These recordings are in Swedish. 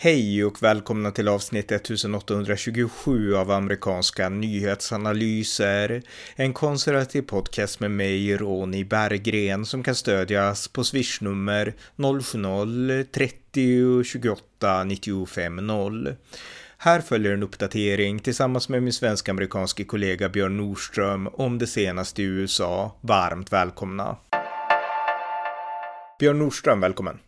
Hej och välkomna till avsnitt 1827 av amerikanska nyhetsanalyser. En konservativ podcast med mig, Ronny Berggren, som kan stödjas på swishnummer 070-30 28 95 0. Här följer en uppdatering tillsammans med min svensk-amerikanske kollega Björn Nordström om det senaste i USA. Varmt välkomna! Björn Nordström, välkommen!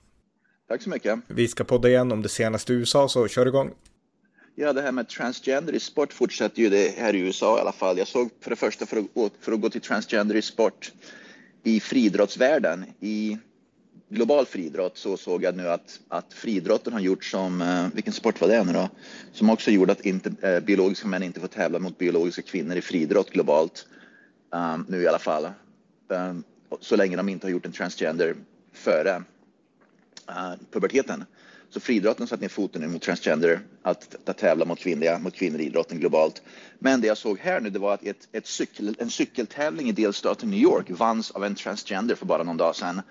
Tack så mycket. Vi ska podda igen om det senaste i USA, så kör igång. Ja, det här med transgender i sport fortsätter ju det här i USA i alla fall. Jag såg för det första, för att, för att gå till transgender i sport, i friidrottsvärlden, i global friidrott, så såg jag nu att, att friidrotten har gjort som, eh, vilken sport var det nu då? Som också gjorde att inte, eh, biologiska män inte får tävla mot biologiska kvinnor i friidrott globalt. Um, nu i alla fall. Um, så länge de inte har gjort en transgender före uh, puberteten. Så friidrotten satte ner foten mot transgender, att, att tävla mot kvinnliga, mot kvinnor i idrotten globalt. Men det jag såg här nu, det var att ett, ett cykel, en cykeltävling i delstaten New York vanns av en transgender för bara någon dag sedan.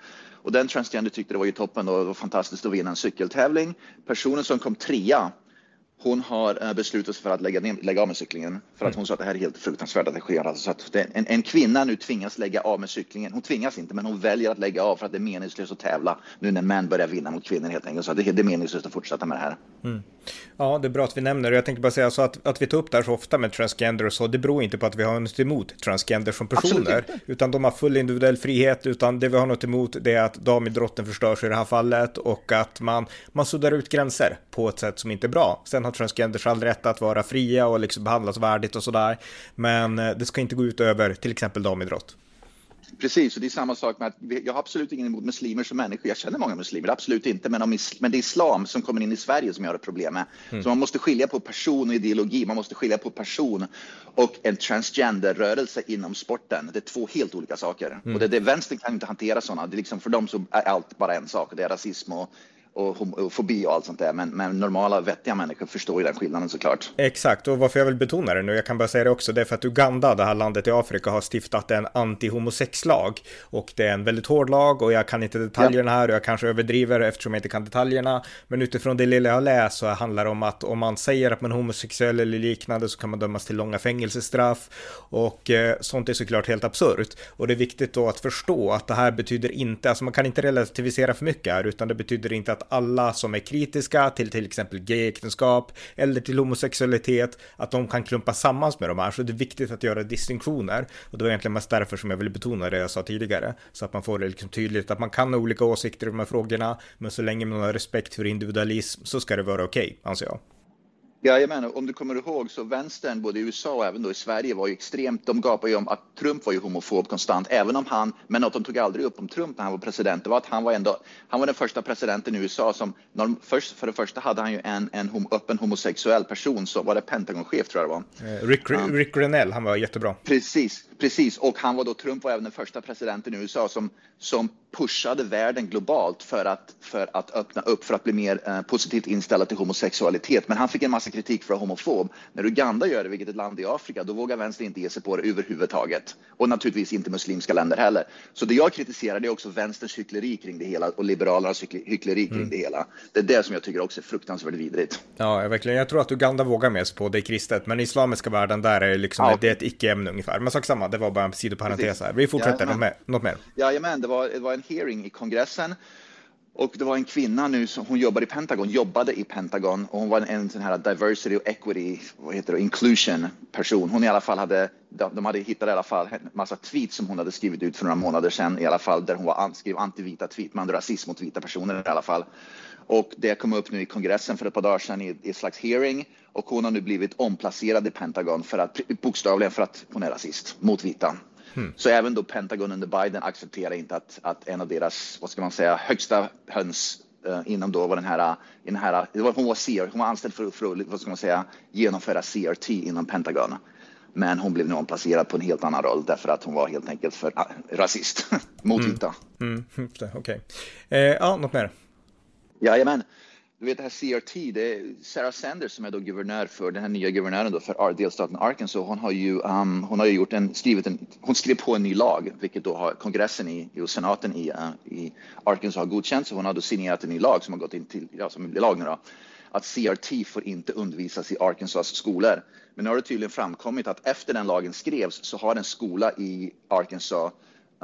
Och den transgender tyckte det var ju toppen och det var fantastiskt att vinna en cykeltävling. Personen som kom trea hon har eh, beslutat sig för att lägga, ner, lägga av med cyklingen för att mm. hon sa att det här är helt fruktansvärt att det sker. Alltså, så att det, en, en, kvinna nu tvingas lägga av med cyklingen. Hon tvingas inte, men hon väljer att lägga av för att det är meningslöst att tävla nu när män börjar vinna mot kvinnor helt enkelt. Så det, det är meningslöst att fortsätta med det här. Mm. Ja, det är bra att vi nämner det. Jag tänkte bara säga så att, att vi tar upp det här så ofta med transgender och så, det beror inte på att vi har något emot transgender som personer, utan de har full individuell frihet, utan det vi har något emot det är att damidrotten förstörs i det här fallet och att man, man suddar ut gränser på ett sätt som inte är bra. Sen har transgenders all rätt att vara fria och liksom behandlas värdigt och sådär, men eh, det ska inte gå ut över till exempel damidrott. Precis, och det är samma sak med att jag har absolut ingen emot muslimer som människor. Jag känner många muslimer, absolut inte. Men, om, men det är islam som kommer in i Sverige som jag har ett problem med. Mm. Så man måste skilja på person och ideologi. Man måste skilja på person och en transgenderrörelse inom sporten. Det är två helt olika saker. Mm. Och det, det, vänstern kan inte hantera sådana. Det är liksom, för dem så är allt bara en sak. Det är rasism och och homofobi och allt sånt där. Men, men, normala vettiga människor förstår ju den skillnaden såklart. Exakt, och varför jag vill betona det nu, jag kan bara säga det också, det är för att Uganda, det här landet i Afrika, har stiftat en anti-homosex-lag. Och det är en väldigt hård lag och jag kan inte detaljerna här och jag kanske överdriver eftersom jag inte kan detaljerna. Men utifrån det lilla jag läst så handlar det om att om man säger att man är homosexuell eller liknande så kan man dömas till långa fängelsestraff. Och eh, sånt är såklart helt absurt. Och det är viktigt då att förstå att det här betyder inte, alltså man kan inte relativisera för mycket här, utan det betyder inte att att alla som är kritiska till till exempel gayäktenskap eller till homosexualitet, att de kan klumpas samman med de här. Så det är viktigt att göra distinktioner. Och det var egentligen mest därför som jag ville betona det jag sa tidigare. Så att man får det liksom tydligt att man kan ha olika åsikter i de här frågorna, men så länge man har respekt för individualism så ska det vara okej, okay, anser jag. Jajamän, om du kommer ihåg så vänstern både i USA och även då i Sverige var ju extremt, de gapade ju om att Trump var ju homofob konstant, även om han, men något de tog aldrig upp om Trump när han var president, det var att han var ändå, han var den första presidenten i USA som, först, för det första hade han ju en, en hom, öppen homosexuell person, så var det Pentagonchef tror jag det var. Eh, Rick, Rick Grenell, han var jättebra. Precis, precis, och han var då, Trump var även den första presidenten i USA som, som pushade världen globalt för att, för att öppna upp, för att bli mer eh, positivt inställda till homosexualitet. Men han fick en massa kritik för att vara homofob. När Uganda gör det, vilket ett land i Afrika, då vågar vänster inte ge sig på det överhuvudtaget. Och naturligtvis inte muslimska länder heller. Så det jag kritiserar det är också vänsterns hyckleri kring det hela och liberalernas hyckleri kring mm. det hela. Det är det som jag tycker också är fruktansvärt vidrigt. Ja, verkligen. Jag tror att Uganda vågar med sig på det kristet, men i islamiska världen där är liksom ja. det är ett icke-ämne ungefär. Men sak samma, det var bara en sidoparentes här. Vi fortsätter, ja, något mer? Något mer? Jajamän, det var, det var en hearing i kongressen och det var en kvinna nu som hon jobbade i Pentagon, jobbade i Pentagon och hon var en sån här diversity och equity, vad heter det, inclusion person. Hon i alla fall hade, de hade hittat i alla fall en massa tweets som hon hade skrivit ut för några månader sedan i alla fall där hon var skrev antivita tweet, med rasism mot vita personer i alla fall. Och det kom upp nu i kongressen för ett par dagar sedan i, i ett slags hearing och hon har nu blivit omplacerad i Pentagon för att bokstavligen för att hon är rasist mot vita. Mm. Så även då Pentagon under Biden accepterar inte att, att en av deras, vad ska man säga, högsta höns uh, inom då var den här, den här det var, hon var CR, hon var anställd för, för att, vad ska man säga, genomföra CRT inom Pentagon. Men hon blev nu omplacerad på en helt annan roll därför att hon var helt enkelt för uh, rasist mot mm. vita. Mm. Okej. Okay. Eh, ja, något mer? Jajamän du vet det här CRT, det är Sarah Sanders som är då guvernör för den här nya guvernören då för delstaten Arkansas. Hon har ju, um, hon har ju gjort en, skrivit en, hon skrev på en ny lag, vilket då har kongressen i, och senaten i, uh, i Arkansas har godkänt. Så hon har då signerat en ny lag som har gått in till, ja, som blir lag nu då. att CRT får inte undervisas i Arkansas skolor. Men nu har det tydligen framkommit att efter den lagen skrevs så har en skola i Arkansas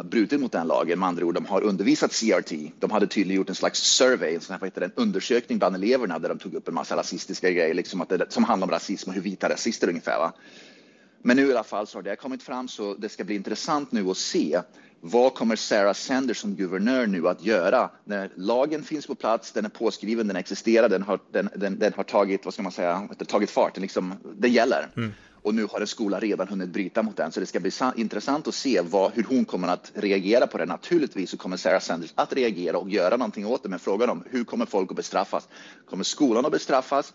brutit mot den lagen. Med andra ord, de har undervisat CRT. De hade tydligen gjort en slags survey, en, sån här, vad heter det, en undersökning bland eleverna där de tog upp en massa rasistiska grejer liksom att det, som handlar om rasism och hur vita rasister ungefär. Va? Men nu i alla fall så har det kommit fram så det ska bli intressant nu att se vad kommer Sarah Sanders som guvernör nu att göra när lagen finns på plats, den är påskriven, den existerar, den har, den, den, den har tagit, vad ska man säga, tagit fart, den, liksom, den gäller. Mm. Och nu har en skola redan hunnit bryta mot den, så det ska bli intressant att se vad, hur hon kommer att reagera på det. Naturligtvis så kommer Sarah Sanders att reagera och göra någonting åt det, men frågan om hur kommer folk att bestraffas? Kommer skolan att bestraffas?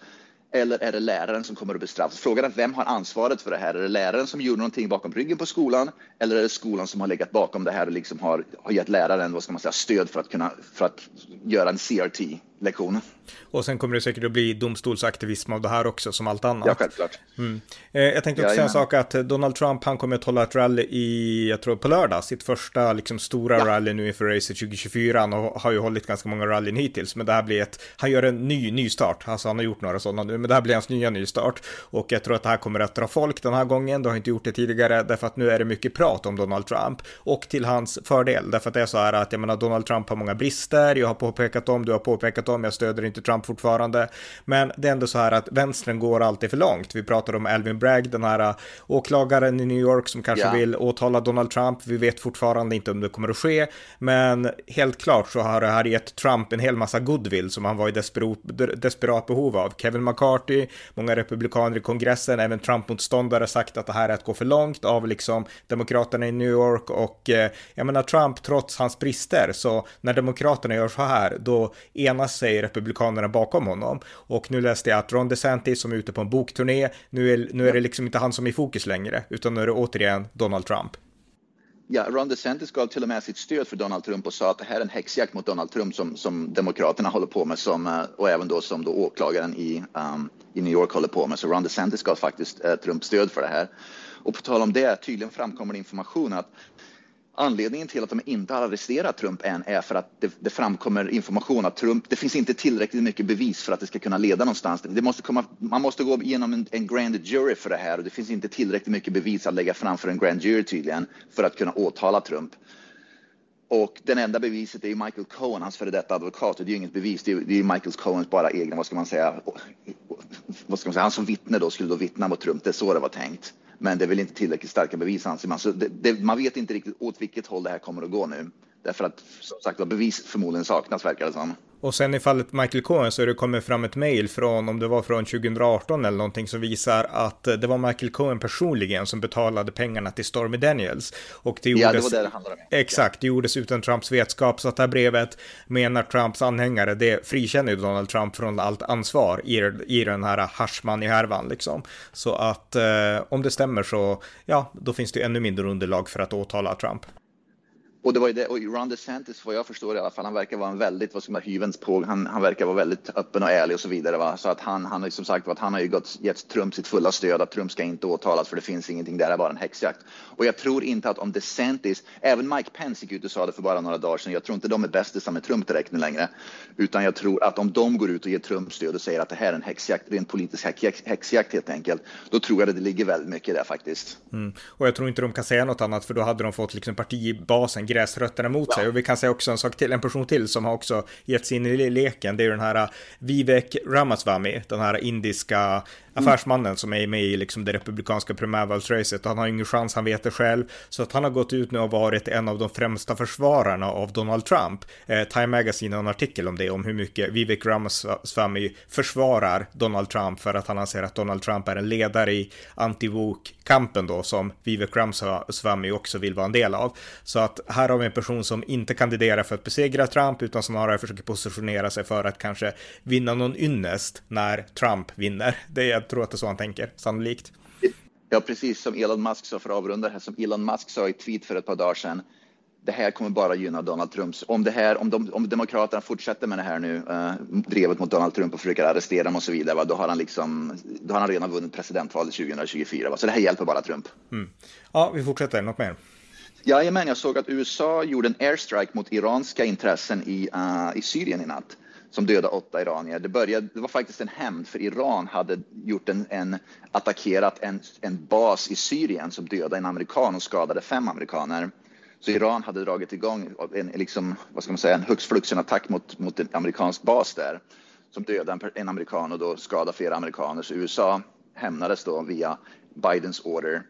eller är det läraren som kommer att bestraffas? Frågan är vem har ansvaret för det här? Är det läraren som gjorde någonting bakom ryggen på skolan eller är det skolan som har legat bakom det här och liksom har, har gett läraren vad ska man säga, stöd för att kunna för att göra en CRT? CRT-lektion? Och sen kommer det säkert att bli domstolsaktivism av det här också, som allt annat. Ja, självklart. Mm. Eh, jag tänkte också säga en sak att Donald Trump, han kommer att hålla ett rally i, jag tror på lördag, sitt första liksom stora ja. rally nu inför racet 2024. Han har ju hållit ganska många rallyn hittills, men det här blir ett, han gör en ny nystart. Alltså han har gjort några sådana nu, men det här blir hans nya nystart. Och jag tror att det här kommer att dra folk den här gången, det har inte gjort det tidigare, därför att nu är det mycket prat om Donald Trump. Och till hans fördel, därför att det är så här att, jag menar, Donald Trump har många brister, jag har påpekat dem, du har påpekat dem, jag stöder inte Trump fortfarande. Men det är ändå så här att vänstern går alltid för långt. Vi pratar om Alvin Bragg, den här äh, åklagaren i New York som kanske yeah. vill åtala Donald Trump. Vi vet fortfarande inte om det kommer att ske, men helt klart så har det här gett Trump en hel massa goodwill som han var i desperat, desperat behov av. Kevin McCarthy, många republikaner i kongressen, även Trump-motståndare sagt att det här är att gå för långt av liksom demokraterna i New York och eh, jag menar Trump trots hans brister så när demokraterna gör så här då enas sig republikanerna bakom honom. Och nu läste jag att Ron DeSantis som är ute på en bokturné, nu är, nu är det liksom inte han som är i fokus längre, utan nu är det återigen Donald Trump. Ja, Ron DeSantis gav till och med sitt stöd för Donald Trump och sa att det här är en häxjakt mot Donald Trump som, som Demokraterna håller på med som, eh, och även då som då åklagaren i, um, i New York håller på med. Så Ron DeSantis gav faktiskt uh, Trump stöd för det här. Och på tal om det, tydligen framkommer information att Anledningen till att de inte har arresterat Trump än är för att det, det, framkommer information att Trump, det finns inte tillräckligt mycket bevis för att det ska kunna leda någonstans. Det måste komma, man måste gå igenom en, en grand jury för det här och det finns inte tillräckligt mycket bevis att lägga fram för en grand jury tydligen för att kunna åtala Trump. Och den enda beviset är ju Michael Cohen, hans före detta advokat. Det är ju inget bevis, det är, det är Michael Cohens bara egna, vad ska man säga, vad ska man säga, han som vittne då skulle då vittna mot Trump, det är så det var tänkt. Men det är väl inte tillräckligt starka bevis anser man. Så det, det, man vet inte riktigt åt vilket håll det här kommer att gå nu. Därför att som sagt bevis förmodligen saknas verkar det som. Och sen i fallet Michael Cohen så är det kommit fram ett mail från, om det var från 2018 eller någonting, som visar att det var Michael Cohen personligen som betalade pengarna till Stormy Daniels. Och det gjordes, ja, det var det det handlade om. Exakt, det gjordes utan Trumps vetskap. Så att det här brevet menar Trumps anhängare, det frikänner Donald Trump från allt ansvar i, i den här Hashman-härvan liksom. Så att eh, om det stämmer så, ja, då finns det ännu mindre underlag för att åtala Trump. Och det var ju det, och Ron DeSantis, vad jag förstår i alla fall, han verkar vara en väldigt, vad ska man hyvens påg. han, han verkar vara väldigt öppen och ärlig och så vidare. Va? Så att han, han har som sagt att han har ju gått, gett Trump sitt fulla stöd, att Trump ska inte åtalas för det finns ingenting där, det är bara en häxjakt. Och jag tror inte att om DeSantis, även Mike Pence gick ut och sa det för bara några dagar sedan, jag tror inte de är bästisar med Trump direkt nu längre, utan jag tror att om de går ut och ger Trump stöd och säger att det här är en häxjakt, rent politisk häxjakt, häxjakt helt enkelt, då tror jag att det ligger väldigt mycket där faktiskt. Mm. Och jag tror inte de kan säga något annat, för då hade de fått liksom partibasen, gräsrötterna emot ja. sig. Och vi kan säga också en sak till, en person till som har också gett sig in i leken, det är den här uh, Vivek Ramaswamy, den här indiska Mm. affärsmannen som är med i liksom det republikanska primärvalsracet. Han har ingen chans, han vet det själv. Så att han har gått ut nu och varit en av de främsta försvararna av Donald Trump. Eh, Time Magazine har en artikel om det, om hur mycket Vivek Ramaswamy försvarar Donald Trump för att han anser att Donald Trump är en ledare i anti-woke-kampen då, som Vivek Ramaswamy också vill vara en del av. Så att här har vi en person som inte kandiderar för att besegra Trump, utan snarare försöker positionera sig för att kanske vinna någon ynnest när Trump vinner. Det är tror att det är så han tänker, sannolikt. Ja, precis som Elon Musk sa för att avrunda här, som Elon Musk sa i tweet för ett par dagar sedan. Det här kommer bara gynna Donald Trumps. Om, det här, om, de, om Demokraterna fortsätter med det här nu, uh, drevet mot Donald Trump och försöker arrestera honom och så vidare, va, då, har han liksom, då har han redan vunnit presidentvalet 2024. Va, så det här hjälper bara Trump. Mm. Ja, vi fortsätter. Något mer? Jajamän, jag såg att USA gjorde en airstrike mot iranska intressen i, uh, i Syrien i natt som dödade åtta iranier. Det, började, det var faktiskt en hämnd för Iran hade gjort en, en attackerat en, en bas i Syrien som dödade en amerikan och skadade fem amerikaner. Så Iran hade dragit igång en, liksom, vad ska man säga, en högst fluxen attack mot, mot en amerikansk bas där som dödade en, en amerikan och då skadade flera amerikaner. Så USA hämnades då via Bidens order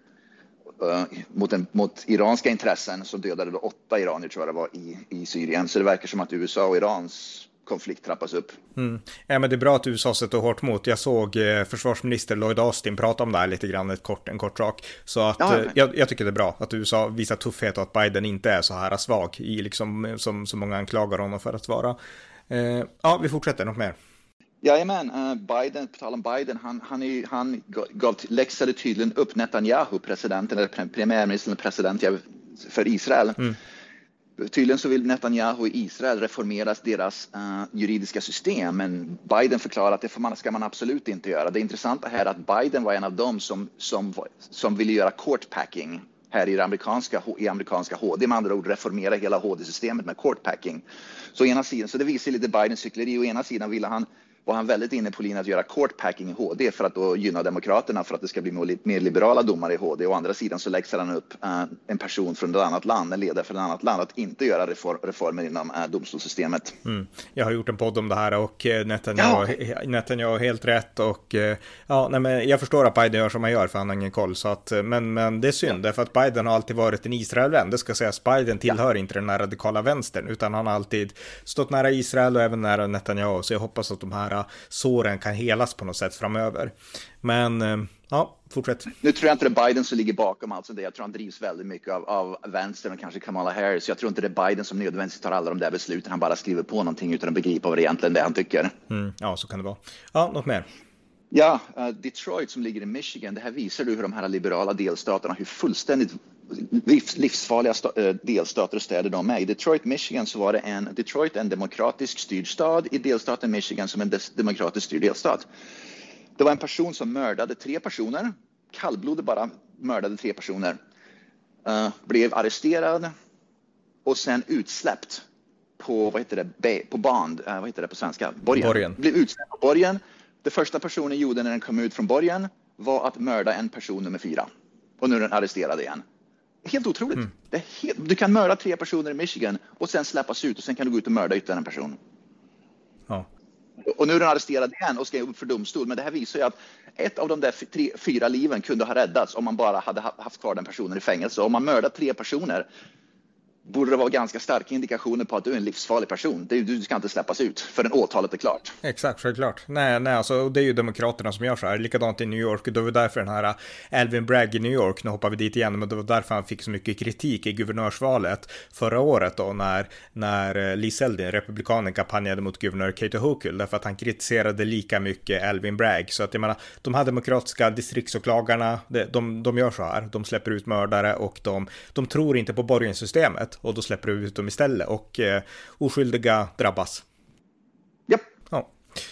uh, mot, en, mot iranska intressen som dödade då åtta iranier tror jag det var i, i Syrien. Så det verkar som att USA och Irans konflikt trappas upp. Mm. Ja, men det är bra att USA sätter hårt mot. Jag såg eh, försvarsminister Lloyd Austin prata om det här lite grann, ett kort, en kort sak. Så att ja, eh, jag, jag, tycker det är bra att USA visar tuffhet och att Biden inte är så här svag i liksom som så många anklagar honom för att vara. Eh, ja, vi fortsätter, något mer? Jajamän, uh, Biden, på tal om Biden, han, han, är, han gav, läxade tydligen upp Netanyahu, presidenten, eller premiärministern, president för Israel. Mm. Tydligen så vill Netanyahu i Israel reformera deras uh, juridiska system, men Biden förklarar att det får man, ska man absolut inte göra. Det intressanta här är att Biden var en av dem som, som, som ville göra court packing här i amerikanska, i amerikanska HD, med andra ord reformera hela HD-systemet med court packing. Så, ena sidan, så det visar lite Bidens cykleri. Å ena sidan ville han var han väldigt inne på linjen att göra court packing i HD för att då gynna Demokraterna för att det ska bli mer liberala domare i HD. Å andra sidan så läxar han upp uh, en person från ett annat land, en ledare från ett annat land, att inte göra reform, reformer inom uh, domstolssystemet. Mm. Jag har gjort en podd om det här och eh, Netanyahu, ja. Netanyahu helt rätt och ja, nej, men jag förstår att Biden gör som han gör för han har ingen koll. Så att, men, men det är synd, därför att Biden har alltid varit en Israelvän. Det ska sägas, Biden tillhör ja. inte den här radikala vänstern, utan han har alltid stått nära Israel och även nära Netanyahu. Så jag hoppas att de här såren kan helas på något sätt framöver. Men eh, ja, fortsätt. Nu tror jag inte det är Biden som ligger bakom alltså det. Jag tror han drivs väldigt mycket av, av vänstern och kanske Kamala Harris. Jag tror inte det är Biden som nödvändigtvis tar alla de där besluten. Han bara skriver på någonting utan att begripa vad det egentligen är han tycker. Mm, ja, så kan det vara. Ja, något mer? Ja, uh, Detroit som ligger i Michigan. Det här visar du hur de här liberala delstaterna, hur fullständigt livsfarliga eh, delstater och städer de är. I Detroit, Michigan så var det en, Detroit en demokratisk styrd stad, i delstaten Michigan som en demokratiskt styrd delstat. Det var en person som mördade tre personer, kallblodigt bara mördade tre personer, uh, blev arresterad och sen utsläppt på, vad heter det, på band, uh, vad heter det på svenska? Borgen. borgen. Blev utsläppt på borgen. Det första personen gjorde när den kom ut från borgen var att mörda en person nummer fyra. Och nu är den arresterad igen. Helt otroligt. Mm. Helt, du kan mörda tre personer i Michigan och sen släppas ut och sen kan du gå ut och mörda ytterligare en person. Ja. Och nu är den arresterad igen och ska upp för domstol. Men det här visar ju att ett av de där tre, fyra liven kunde ha räddats om man bara hade haft kvar den personen i fängelse. Om man mördar tre personer borde det vara ganska starka indikationer på att du är en livsfarlig person. Du du ska inte släppas ut förrän åtalet är klart. Exakt, självklart. Nej, nej, alltså det är ju demokraterna som gör så här. Likadant i New York. Det var därför den här eh, Alvin Bragg i New York, nu hoppar vi dit igen, men det var därför han fick så mycket kritik i guvernörsvalet förra året då när, när eh, Lee Eldin, republikanen, kampanjade mot guvernör Kato Hochul, därför att han kritiserade lika mycket Alvin Bragg. Så att jag menar, de här demokratiska distriktsåklagarna, de, de, de gör så här. De släpper ut mördare och de, de tror inte på borgenssystemet och då släpper du ut dem istället och eh, oskyldiga drabbas. Japp, ja.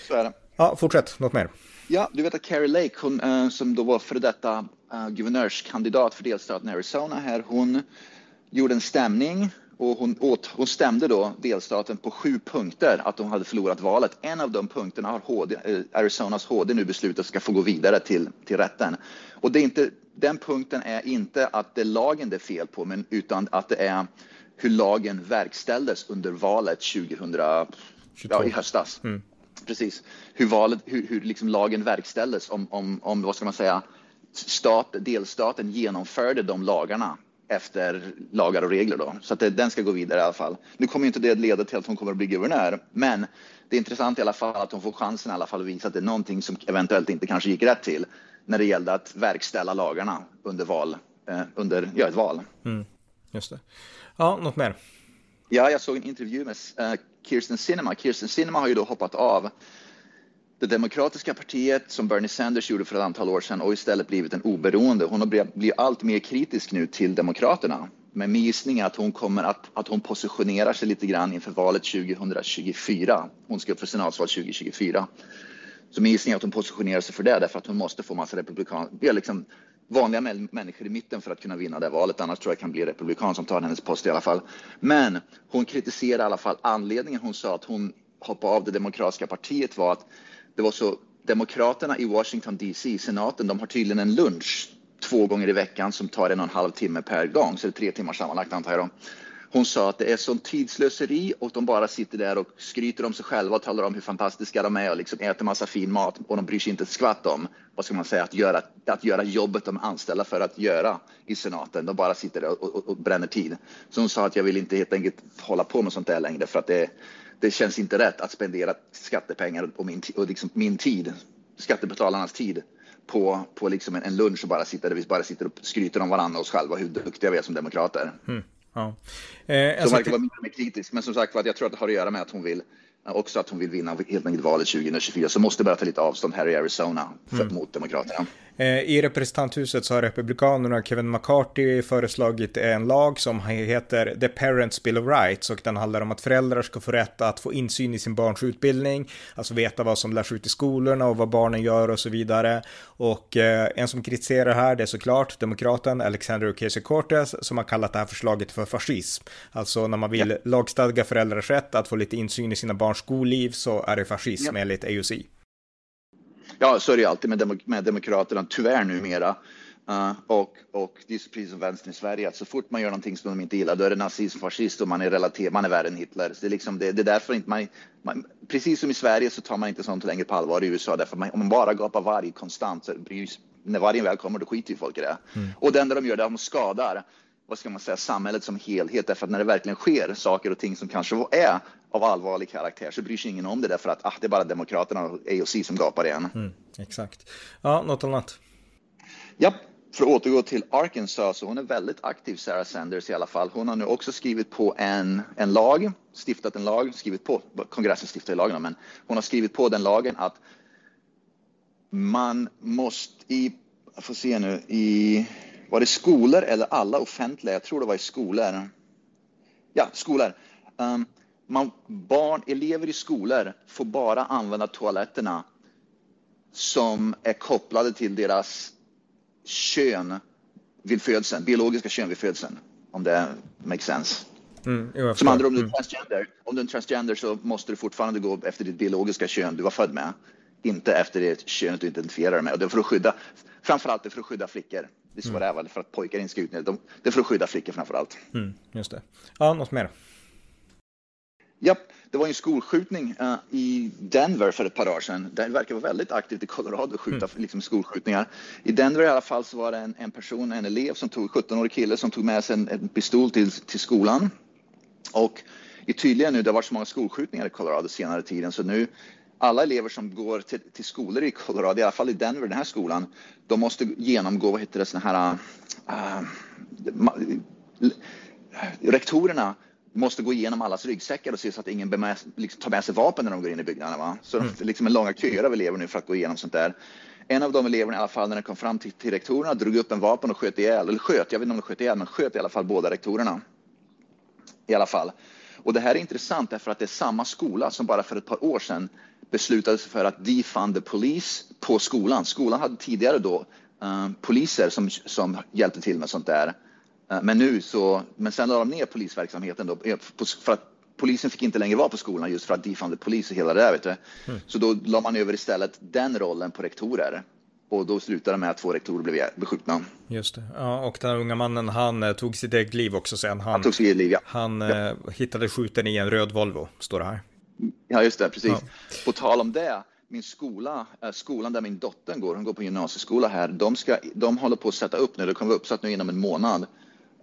så är det. Ja, fortsätt, något mer. Ja, du vet att Carrie Lake, hon, uh, som då var före detta uh, guvernörskandidat för delstaten Arizona här, hon gjorde en stämning och hon, åt, hon stämde då delstaten på sju punkter att de hade förlorat valet. En av de punkterna har HD, eh, Arizonas HD nu beslutat ska få gå vidare till, till rätten. Och det är inte, den punkten är inte att det är lagen det är fel på, men utan att det är hur lagen verkställdes under valet 2000, ja, i höstas. Mm. Precis. Hur, valet, hur, hur liksom lagen verkställdes om, om, om, vad ska man säga, stat, delstaten genomförde de lagarna efter lagar och regler då. Så att det, den ska gå vidare i alla fall. Nu kommer inte det leda till att hon kommer att bli guvernör, men det är intressant i alla fall att hon får chansen i alla fall att visa att det är någonting som eventuellt inte kanske gick rätt till när det gällde att verkställa lagarna under val, eh, under ja, ett val. Mm, just det. Ja, något mer? Ja, jag såg en intervju med uh, Kirsten Sinema. Kirsten Sinema har ju då hoppat av det demokratiska partiet som Bernie Sanders gjorde för ett antal år sedan och istället blivit en oberoende. Hon har blivit allt mer kritisk nu till Demokraterna. Men min gissning är att hon kommer att, att hon positionerar sig lite grann inför valet 2024. Hon ska upp för senatsval 2024. Så min gissning är att hon positionerar sig för det därför att hon måste få massa republikaner, liksom vanliga människor i mitten för att kunna vinna det valet. Annars tror jag kan bli republikan som tar hennes post i alla fall. Men hon kritiserar i alla fall anledningen. Hon sa att hon hoppade av det demokratiska partiet var att det var så Demokraterna i Washington DC, senaten, de har tydligen en lunch två gånger i veckan som tar en och en halv timme per gång, så det är tre timmar sammanlagt antar jag. Då. Hon sa att det är sån tidslöseri och de bara sitter där och skryter om sig själva och talar om hur fantastiska de är och liksom äter massa fin mat och de bryr sig inte ett skvatt om, vad ska man säga, att göra, att göra jobbet de är anställda för att göra i senaten. De bara sitter där och, och, och bränner tid. Så hon sa att jag vill inte helt enkelt hålla på med sånt där längre för att det, det känns inte rätt att spendera skattepengar och min, och liksom min tid, skattebetalarnas tid på, på liksom en, en lunch och bara sitta där vi bara sitter och skryter om varandra och oss själva hur duktiga vi är som demokrater. Mm. Ja. Eh, som verkar vara mer kritisk, men som sagt jag tror att det har att göra med att hon vill också att hon vill vinna helt enkelt valet 2024 så måste bara ta lite avstånd här i Arizona för, mm. mot Demokraterna. Eh, I representanthuset så har Republikanerna Kevin McCarthy föreslagit en lag som heter The Parents Bill of Rights och den handlar om att föräldrar ska få rätt att få insyn i sin barns utbildning, alltså veta vad som lärs ut i skolorna och vad barnen gör och så vidare. Och eh, en som kritiserar här det är såklart demokraten Alexander Ocasio-Cortez som har kallat det här förslaget för fascism. Alltså när man vill ja. lagstadga föräldrars rätt att få lite insyn i sina barns skolliv så är det fascism ja. enligt AUC. Ja, så är det ju alltid med, demok med Demokraterna, tyvärr numera. Uh, och, och det är precis som vänstern i Sverige, att så fort man gör någonting som de inte gillar, då är det nazism, fascist och man är relaterad, man är värre än Hitler. Så det, är liksom, det, det är därför inte man, man, precis som i Sverige så tar man inte sånt längre på allvar i USA, därför man, om man bara gapar varg konstant, så bryr, när vargen väl kommer, då skiter ju folk i det. Mm. Och det enda de gör, det är att de skadar vad ska man säga, samhället som helhet. Därför att när det verkligen sker saker och ting som kanske är av allvarlig karaktär så bryr sig ingen om det därför att ah, det är bara Demokraterna och AOC som gapar igen. Mm, exakt. Ja, något annat? Ja, för att återgå till Arkansas, så hon är väldigt aktiv, Sarah Sanders i alla fall. Hon har nu också skrivit på en, en lag, stiftat en lag, skrivit på, kongressen stiftade lagen, men hon har skrivit på den lagen att man måste i, jag får se nu, i var det skolor eller alla offentliga? Jag tror det var i skolor. Ja, skolor. Um, man, barn, elever i skolor får bara använda toaletterna som är kopplade till deras kön vid födseln, biologiska kön vid födseln, om det makes sense. Mm, som andra om du är mm. transgender, om du är transgender så måste du fortfarande gå efter ditt biologiska kön du var född med, inte efter det könet du identifierar dig med. Och det är för att skydda, framförallt det för att skydda flickor. Det är så mm. det är väl, för att pojkar inte ska utnyttja Det är för att skydda flickor framför allt. Mm, just det. Ja, något mer? Ja, det var en skolskjutning uh, i Denver för ett par dagar sedan. Det verkar vara väldigt aktivt i Colorado att skjuta mm. liksom, skolskjutningar. I Denver i alla fall så var det en, en person, en elev, som tog 17-årig kille som tog med sig en, en pistol till, till skolan. Och är tydligen nu, det har varit så många skolskjutningar i Colorado senare tiden, så nu alla elever som går till, till, skolor i Colorado, i alla fall i Denver, den här skolan, de måste genomgå, vad heter det, såna här... Uh, rektorerna måste gå igenom allas ryggsäckar och se så att ingen med, liksom, tar med sig vapen när de går in i byggnaderna. Va? Så mm. det är liksom en långa köer av elever nu för att gå igenom sånt där. En av de eleverna i alla fall när den kom fram till, till rektorerna drog upp en vapen och sköt ihjäl, eller sköt, jag vet inte om de sköt ihjäl, men sköt i alla fall båda rektorerna. I alla fall. Och det här är intressant därför att det är samma skola som bara för ett par år sedan beslutade sig för att defund the police på skolan. Skolan hade tidigare då uh, poliser som, som hjälpte till med sånt där. Uh, men nu så, men sen la de ner polisverksamheten då eh, för att polisen fick inte längre vara på skolan just för att defund the police och hela det där vet du. Mm. Så då la man över istället den rollen på rektorer. Och då slutade det med att två rektorer blev beskjutna. Just det. Ja, och den unga mannen han tog sitt eget liv också sen. Han, han tog sitt eget liv, ja. Han ja. hittade skjuten i en röd Volvo, står det här. Ja, just det, precis. Ja. På tal om det, min skola, skolan där min dotter går, hon går på gymnasieskola här, de, ska, de håller på att sätta upp nu, det kommer vara uppsatt nu inom en månad.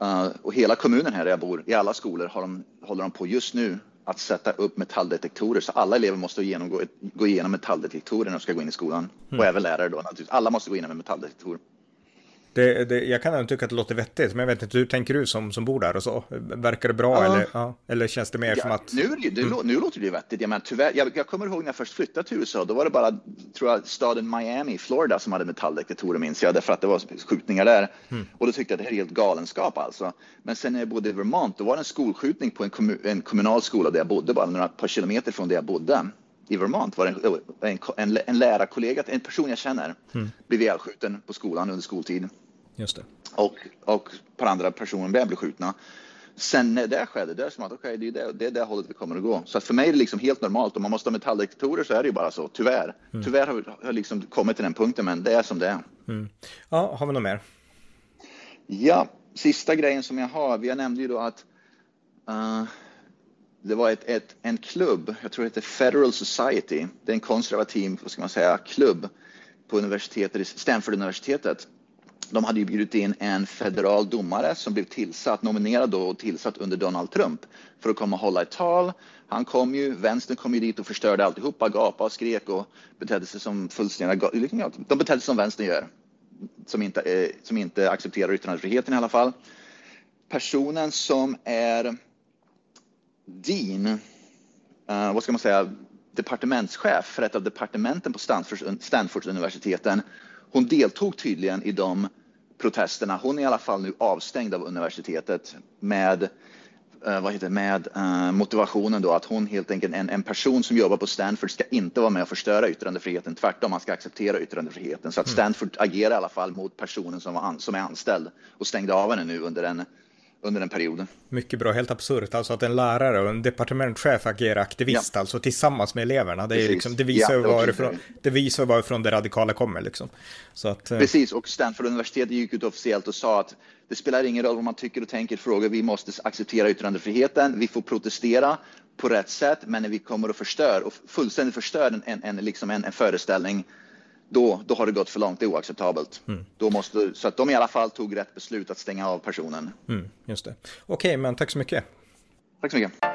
Uh, och hela kommunen här där jag bor, i alla skolor har de, håller de på just nu att sätta upp metalldetektorer så alla elever måste genomgå, gå igenom metalldetektorer när de ska gå in i skolan. Mm. Och även lärare då naturligtvis. Alla måste gå igenom en metalldetektor. Det, det, jag kan tycka att det låter vettigt, men jag vet inte, hur tänker du som, som bor där och så? Verkar det bra ja. eller, ja, eller känns det mer ja, som att... Nu, det, mm. nu låter det ju vettigt. Jag, menar, tyvärr, jag, jag, kommer ihåg när jag först flyttade till USA, då var det bara, tror jag, staden Miami, Florida som hade metalldetektorer minns jag, därför att det var skjutningar där. Mm. Och då tyckte jag att det här är helt galenskap alltså. Men sen när jag bodde i Vermont, då var det en skolskjutning på en, kommun, en kommunal skola där jag bodde, bara några par kilometer från där jag bodde i Vermont var det en, en, en lärarkollega, en person jag känner, mm. blev ihjälskjuten på skolan under skoltid. Just det. Och, och par andra personer blev skjutna. sen när det skedde, det är som att okej, okay, det, är det, det är det hållet vi kommer att gå. Så att för mig är det liksom helt normalt. Om man måste ha metalldetektorer så är det ju bara så, tyvärr. Mm. Tyvärr har vi har liksom kommit till den punkten, men det är som det är. Mm. Ja, har vi något mer? Ja, sista grejen som jag har. Vi nämnde ju då att uh, det var ett, ett, en klubb, jag tror det heter Federal Society. Det är en konservativ, vad ska man säga, klubb på universitetet, Stanford-universitetet. De hade ju bjudit in en federal domare som blev tillsatt, nominerad då och tillsatt under Donald Trump för att komma och hålla ett tal. Han kom ju, vänstern kom ju dit och förstörde alltihopa, gapade och skrek och betedde sig som fullständiga, liksom, de betedde sig som vänstern gör, som inte, eh, som inte accepterar yttrandefriheten i alla fall. Personen som är Dean, uh, eh, vad ska man säga, departementschef för ett av departementen på Stanfords, Stanfords universiteten. Hon deltog tydligen i de protesterna. Hon är i alla fall nu avstängd av universitetet med uh, vad heter, med uh, motivationen då att hon helt enkelt, en, en person som jobbar på Stanford ska inte vara med och förstöra yttrandefriheten. Tvärtom, man ska acceptera yttrandefriheten. Så att mm. Stanford agerar i alla fall mot personen som, var an, som är anställd och stängde av henne nu under en under den perioden. Mycket bra, helt absurt alltså att en lärare och en departementchef agerar aktivist ja. alltså tillsammans med eleverna. Det, är liksom, det visar ja, det varifrån, det visar varifrån det radikala kommer liksom. Så att, eh, Precis, och Stanford universitet gick ut officiellt och sa att det spelar ingen roll vad man tycker och tänker frågor. Vi måste acceptera yttrandefriheten. Vi får protestera på rätt sätt, men när vi kommer och förstör och fullständigt förstör en, en, liksom en, en föreställning då, då har det gått för långt, det är oacceptabelt. Mm. Då måste, så att de i alla fall tog rätt beslut att stänga av personen. Mm, just det. Okej, okay, men tack så mycket. Tack så mycket.